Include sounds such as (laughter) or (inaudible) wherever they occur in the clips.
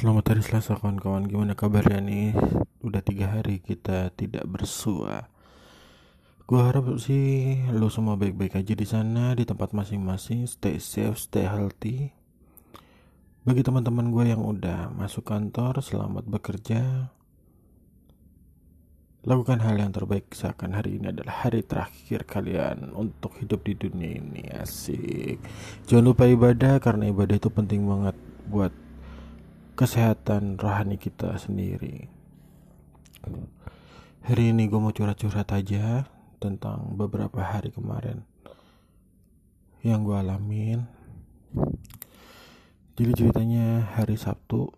Selamat hari Selasa kawan-kawan. Gimana kabarnya nih? Udah tiga hari kita tidak bersua. Gue harap sih Lo semua baik-baik aja di sana Di tempat masing-masing. Stay safe, stay healthy. Bagi teman-teman gue yang udah masuk kantor Selamat bekerja. Lakukan hal yang terbaik Seakan hari ini adalah hari terakhir kalian Untuk hidup di dunia ini. Asik. Jangan lupa ibadah Karena ibadah itu penting banget Buat kesehatan rohani kita sendiri. Hari ini gue mau curhat-curhat aja tentang beberapa hari kemarin yang gue alamin. Jadi ceritanya hari Sabtu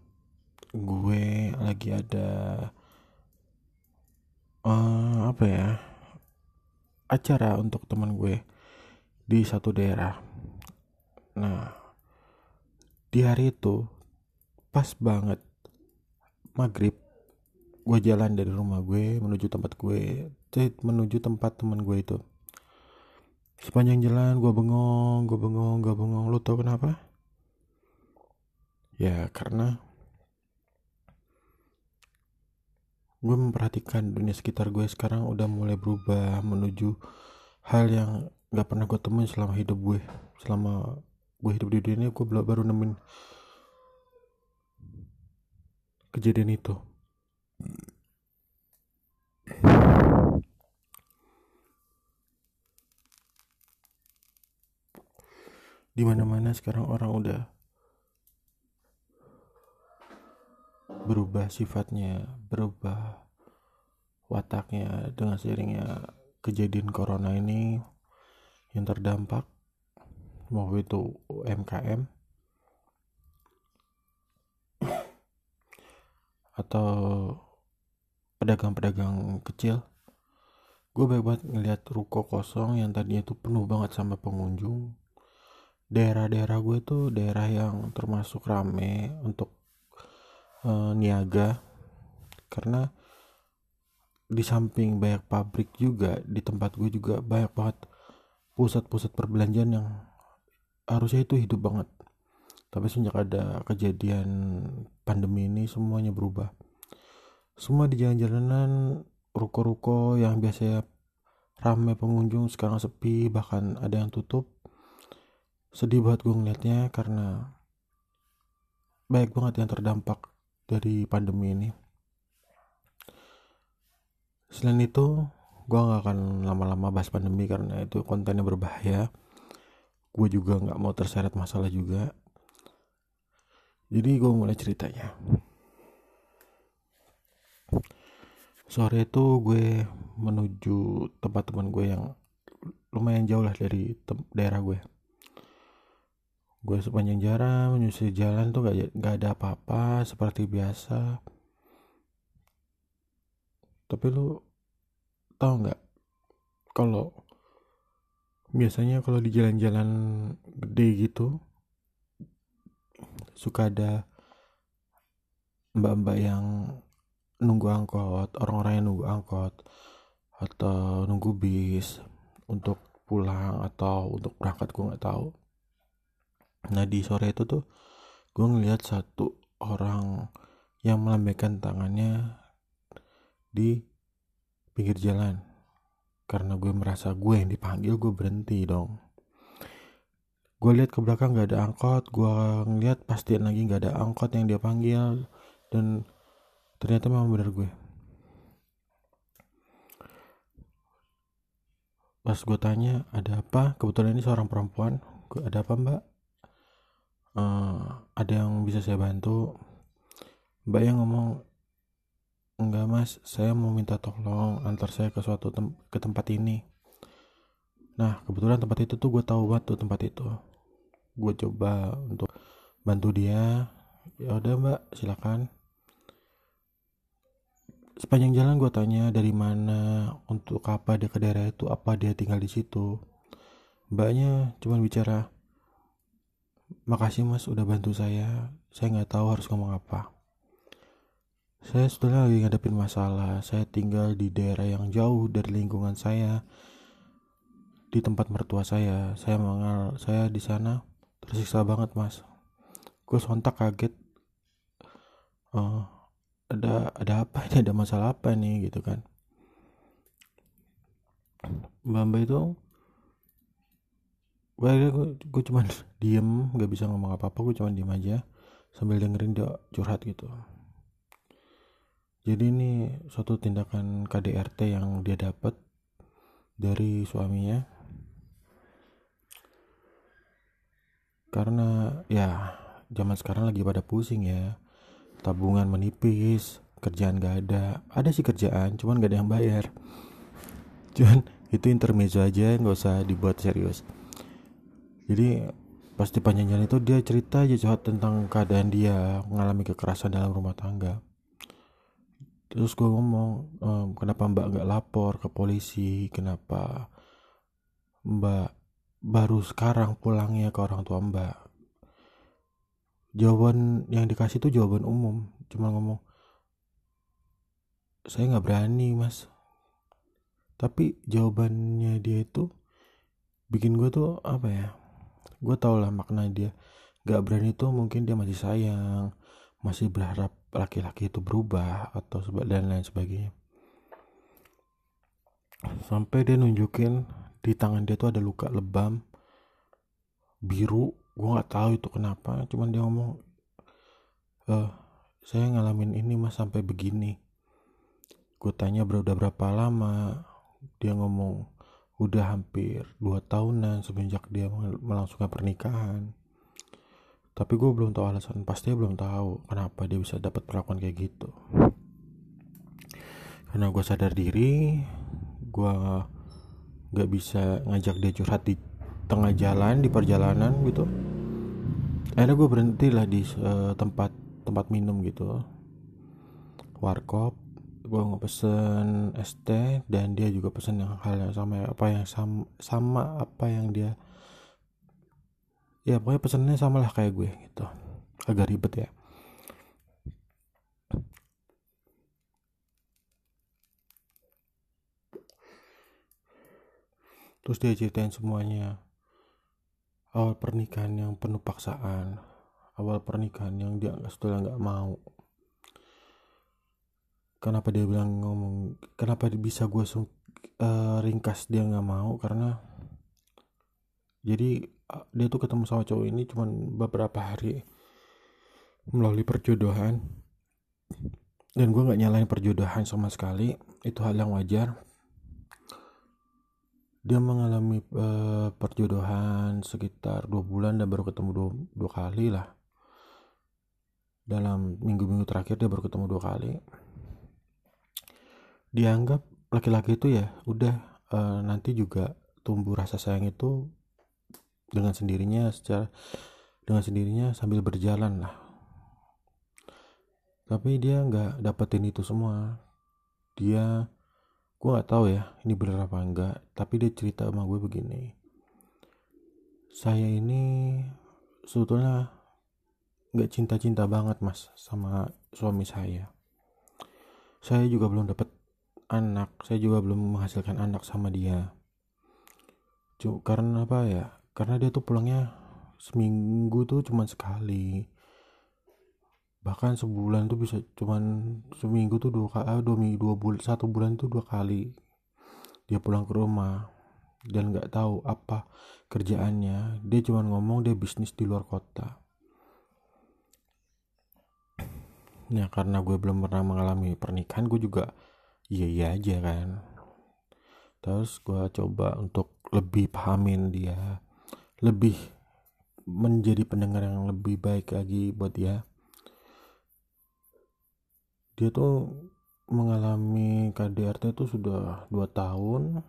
gue lagi ada uh, apa ya acara untuk teman gue di satu daerah. Nah di hari itu pas banget. Maghrib gue jalan dari rumah gue menuju tempat gue menuju tempat teman gue itu. Sepanjang jalan gue bengong gue bengong gue bengong. Lu tau kenapa? Ya karena gue memperhatikan dunia sekitar gue sekarang udah mulai berubah menuju hal yang gak pernah gue temuin selama hidup gue. Selama gue hidup di dunia gue baru nemuin kejadian itu? Di mana mana sekarang orang udah berubah sifatnya berubah wataknya dengan seiringnya kejadian corona ini yang terdampak mau itu UMKM atau pedagang-pedagang kecil. Gue banyak banget ngeliat ruko kosong yang tadinya tuh penuh banget sama pengunjung. Daerah-daerah gue tuh daerah yang termasuk rame untuk uh, niaga. Karena di samping banyak pabrik juga di tempat gue juga banyak banget pusat-pusat perbelanjaan yang harusnya itu hidup banget tapi sejak ada kejadian pandemi ini semuanya berubah. Semua di jalan-jalanan ruko-ruko yang biasanya ramai pengunjung sekarang sepi bahkan ada yang tutup. Sedih banget gue ngeliatnya karena baik banget yang terdampak dari pandemi ini. Selain itu gue gak akan lama-lama bahas pandemi karena itu kontennya berbahaya. Gue juga gak mau terseret masalah juga jadi gue mulai ceritanya. Sore itu gue menuju tempat teman gue yang lumayan jauh lah dari daerah gue. Gue sepanjang jalan menyusuri jalan tuh gak, gak ada apa-apa seperti biasa. Tapi lu tau nggak kalau biasanya kalau di jalan-jalan gede gitu suka ada mbak-mbak yang nunggu angkot orang-orang yang nunggu angkot atau nunggu bis untuk pulang atau untuk berangkat gue nggak tahu. Nah di sore itu tuh gue ngeliat satu orang yang melambaikan tangannya di pinggir jalan. Karena gue merasa gue yang dipanggil gue berhenti dong gue lihat ke belakang gak ada angkot gue ngeliat pastiin lagi gak ada angkot yang dia panggil dan ternyata memang benar gue. Pas gue tanya ada apa? Kebetulan ini seorang perempuan. Gue ada apa mbak? Uh, ada yang bisa saya bantu? Mbak yang ngomong enggak mas saya mau minta tolong antar saya ke suatu tem ke tempat ini. Nah kebetulan tempat itu tuh gue tahu banget tuh tempat itu gue coba untuk bantu dia. Ya udah mbak silakan. Sepanjang jalan gue tanya dari mana untuk apa dia ke daerah itu apa dia tinggal di situ. Mbaknya cuma bicara makasih mas udah bantu saya. Saya nggak tahu harus ngomong apa. Saya setelah lagi ngadepin masalah. Saya tinggal di daerah yang jauh dari lingkungan saya di tempat mertua saya. Saya mengal saya di sana tersiksa banget mas. Gue sontak kaget. Oh ada ada apa ini? Ada masalah apa nih gitu kan. Mbak mbak itu gue gue cuman diem nggak bisa ngomong apa apa gue cuman diem aja sambil dengerin dia curhat gitu. Jadi ini suatu tindakan KDRT yang dia dapat dari suaminya karena ya zaman sekarang lagi pada pusing ya. Tabungan menipis kerjaan gak ada. Ada sih kerjaan cuman gak ada yang bayar. (laughs) Cuman itu intermezzo aja nggak usah dibuat serius. Jadi pasti panjang itu dia cerita aja tentang keadaan dia mengalami kekerasan dalam rumah tangga. Terus gue ngomong ehm, kenapa mbak nggak lapor ke polisi? Kenapa mbak baru sekarang pulangnya ke orang tua mbak. Jawaban yang dikasih itu jawaban umum. Cuma ngomong saya nggak berani mas. Tapi jawabannya dia itu bikin gue tuh apa ya gue tau lah makna dia. Nggak berani tuh mungkin dia masih sayang masih berharap laki-laki itu berubah atau dan lain sebagainya. Sampai dia nunjukin di tangan dia tuh ada luka lebam biru gue nggak tahu itu kenapa cuman dia ngomong eh saya ngalamin ini mas sampai begini. Gue tanya udah berapa lama? Dia ngomong udah hampir dua tahunan semenjak dia melangsungkan pernikahan. Tapi gue belum tahu alasan pasti belum tahu kenapa dia bisa dapat perlakuan kayak gitu. Karena gue sadar diri gue nggak bisa ngajak dia curhat di tengah jalan di perjalanan gitu. Akhirnya gue berhenti lah di uh, tempat tempat minum gitu. Warkop gue pesen es teh dan dia juga pesen yang hal yang sama apa yang sama, sama apa yang dia ya pokoknya pesennya sama lah kayak gue gitu. Agak ribet ya terus dia ceritain semuanya. Awal pernikahan yang penuh paksaan. Awal pernikahan yang dia setelah nggak mau. Kenapa dia bilang ngomong kenapa bisa gue uh, ringkas dia nggak mau? Karena jadi dia tuh ketemu sama cowok ini cuman beberapa hari melalui perjodohan. Dan gue nggak nyalain perjodohan sama sekali. Itu hal yang wajar dia mengalami uh, perjodohan sekitar dua bulan dan baru ketemu dua, dua kali lah. Dalam minggu-minggu terakhir dia baru ketemu dua kali. Dianggap laki-laki itu ya udah uh, nanti juga tumbuh rasa sayang itu dengan sendirinya secara dengan sendirinya sambil berjalan lah. Tapi dia nggak dapetin itu semua. Dia gue nggak tahu ya ini bener apa enggak tapi dia cerita sama gue begini. Saya ini sebetulnya nggak cinta-cinta banget mas sama suami saya. Saya juga belum dapat anak saya juga belum menghasilkan anak sama dia. Cuk, karena apa ya? Karena dia tuh pulangnya seminggu tuh cuma sekali bahkan sebulan tuh bisa cuman seminggu tuh dua kali ah, dua minggu dua bulan satu bulan tuh dua kali dia pulang ke rumah. Dan nggak tahu apa kerjaannya. Dia cuma ngomong dia bisnis di luar kota. Ya karena gue belum pernah mengalami pernikahan gue juga iya iya aja kan. Terus gue coba untuk lebih pahamin dia. Lebih menjadi pendengar yang lebih baik lagi buat dia dia tuh mengalami KDRT itu sudah dua tahun.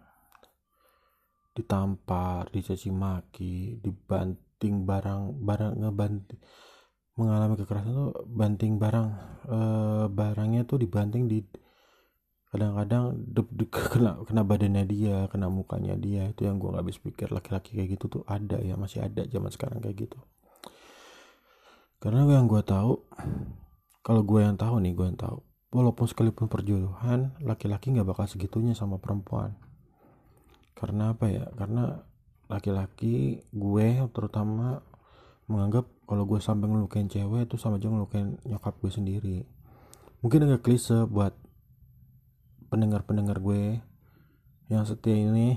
Ditampar dicaci maki dibanting barang barang ngebanting mengalami kekerasan tuh banting barang. E, barangnya tuh dibanting di kadang-kadang (laughs) kena kena badannya dia kena mukanya dia. Itu yang gue nggak habis pikir. Laki-laki kayak gitu tuh ada ya masih ada zaman sekarang kayak gitu. Karena yang gue tahu kalau gue yang tahu nih gue yang tahu. Walaupun sekalipun perjodohan laki-laki nggak bakal segitunya sama perempuan. Karena apa ya? Karena laki-laki gue terutama menganggap kalau gue sampai ngelukain cewek itu sama aja ngelukain nyokap gue sendiri. Mungkin agak klise buat pendengar-pendengar gue yang setia ini.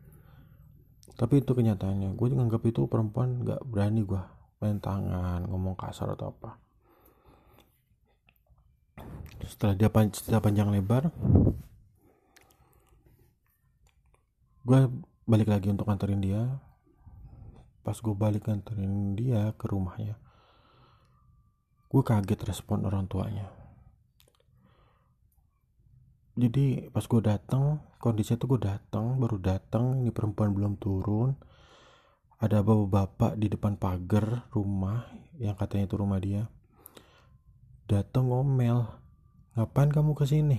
(laughs) Tapi itu kenyataannya. Gue nganggap itu perempuan gak berani gue main tangan ngomong kasar atau apa setelah dia cerita panjang lebar gue balik lagi untuk nganterin dia. Pas gue balik nganterin dia ke rumahnya gue kaget respon orang tuanya. Jadi pas gue datang kondisinya tuh gue datang baru datang ini perempuan belum turun. Ada bapak-bapak di depan pagar rumah yang katanya itu rumah dia. Datang ngomel ngapain kamu ke sini?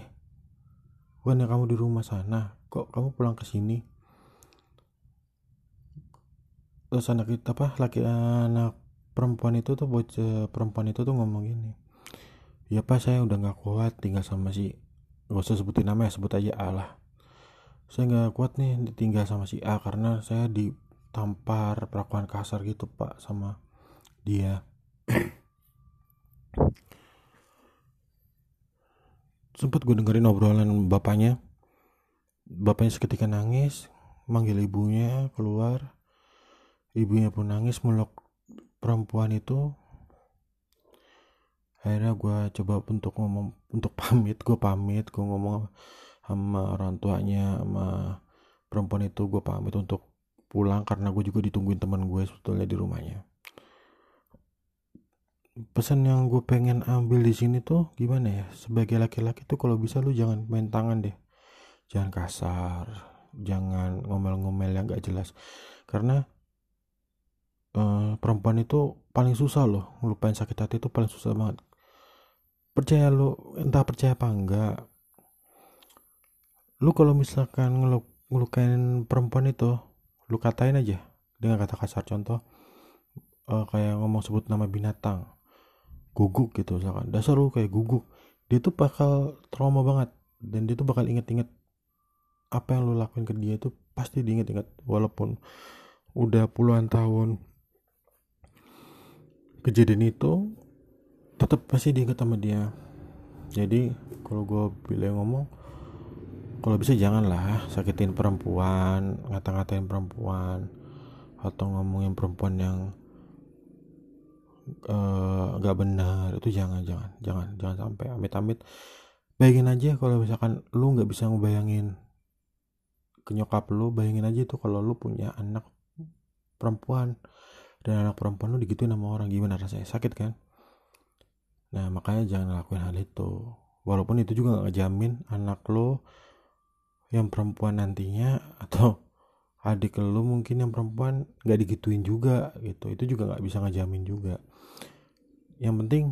Bukannya kamu di rumah sana? Kok kamu pulang ke sini? Terus anak kita apa laki anak perempuan itu tuh bocah perempuan itu tuh ngomong gini ya pak saya udah nggak kuat tinggal sama si gak usah sebutin nama ya sebut aja A lah. Saya nggak kuat nih ditinggal sama si A karena saya ditampar perlakuan kasar gitu pak sama dia (clears throat) sempat gue dengerin obrolan bapaknya. Bapaknya seketika nangis manggil ibunya keluar. Ibunya pun nangis meluk perempuan itu. Akhirnya gue coba untuk ngomong untuk (laughs) pamit gue pamit gue ngomong sama orang tuanya sama perempuan itu gue pamit untuk pulang karena gue juga ditungguin teman gue sebetulnya di rumahnya pesan yang gue pengen ambil di sini tuh gimana ya? Sebagai laki-laki tuh kalau bisa lu jangan main tangan deh. Jangan kasar jangan ngomel-ngomel yang gak jelas. Karena uh, perempuan itu paling susah loh ngelupain sakit hati itu paling susah banget. Percaya lu entah percaya apa enggak lu kalau misalkan ngeluk ngelukain perempuan itu lu katain aja dengan kata kasar. Contoh uh, kayak ngomong sebut nama binatang guguk gitu misalkan. Dasar lu kayak guguk. Dia tuh bakal trauma banget. Dan dia tuh bakal inget-inget apa yang lu lakuin ke dia itu pasti diinget-inget. Walaupun udah puluhan tahun kejadian itu tetap pasti diingat sama dia. Jadi kalau gue pilih ngomong kalau bisa janganlah sakitin perempuan ngata-ngatain perempuan atau ngomongin perempuan yang uh, gak benar itu jangan jangan jangan jangan sampai amit-amit. Bayangin aja kalau misalkan lu nggak bisa ngebayangin ke nyokap lu bayangin aja itu kalau lu punya anak perempuan dan anak perempuan lu digituin sama orang gimana rasanya? Sakit kan? Nah makanya jangan lakuin hal itu. Walaupun itu juga gak ngejamin anak lo yang perempuan nantinya (laughs) Atau adik lo mungkin yang perempuan gak digituin juga gitu. Itu juga gak bisa ngejamin juga Yang penting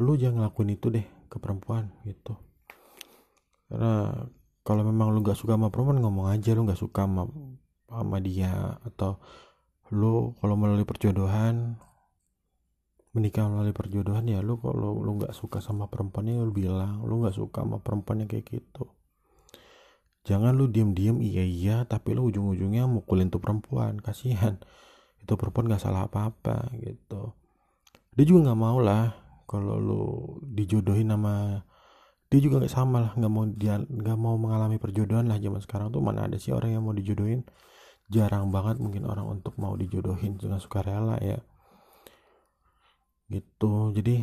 lo jangan ngelakuin itu deh ke perempuan gitu. Karena kalau memang lo gak suka sama perempuan ngomong aja lo gak suka sama, sama dia. Atau lo kalau melalui perjodohan menikah melalui perjodohan ya lu kalau lu nggak suka sama perempuannya lu bilang lu nggak suka sama perempuannya kayak gitu. Jangan lu diem diem iya iya tapi lu ujung ujungnya mukulin tuh perempuan kasihan. Itu perempuan nggak salah apa apa gitu dia juga nggak mau lah kalau lu dijodohin sama dia juga nggak sama lah nggak mau dia nggak mau mengalami perjodohan lah zaman sekarang tuh. Mana ada sih orang yang mau dijodohin? Jarang banget mungkin orang untuk mau dijodohin dengan sukarela ya. Gitu. Jadi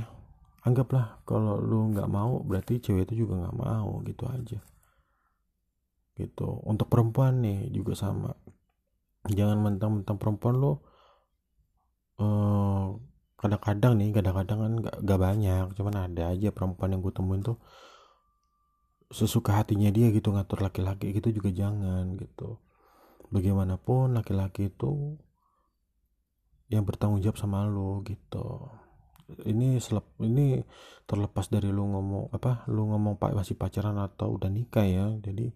anggaplah kalau lu nggak mau berarti cewek itu juga nggak mau gitu aja. Gitu. Untuk perempuan nih juga sama. Jangan mentang-mentang perempuan lu uh, kadang-kadang nih kadang-kadang kan gak, gak banyak cuman ada aja perempuan yang gue temuin tuh sesuka hatinya dia gitu ngatur laki-laki gitu juga jangan gitu. Bagaimanapun laki-laki itu yang bertanggung jawab sama lo gitu. Ini selep ini terlepas dari lu ngomong apa lu ngomong pak masih pacaran atau udah nikah ya jadi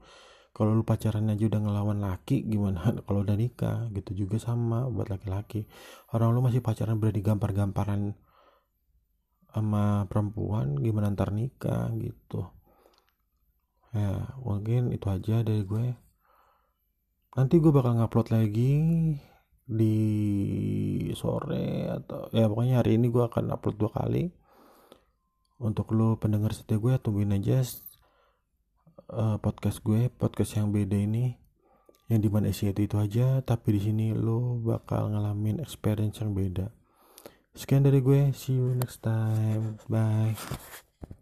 kalau lu pacaran aja udah ngelawan laki gimana? (laughs) Kalau udah nikah gitu juga sama buat laki-laki. Orang lu masih pacaran berarti gampar-gamparan sama perempuan gimana ntar nikah gitu. Ya mungkin itu aja dari gue. Nanti gue bakal ngupload lagi di sore atau ya pokoknya hari ini gue akan upload dua kali. Untuk lo pendengar setia gue tungguin aja uh, podcast gue podcast yang beda ini yang di mana isinya itu, itu aja tapi di sini lo bakal ngalamin experience yang beda. Sekian dari gue. See you next time. Bye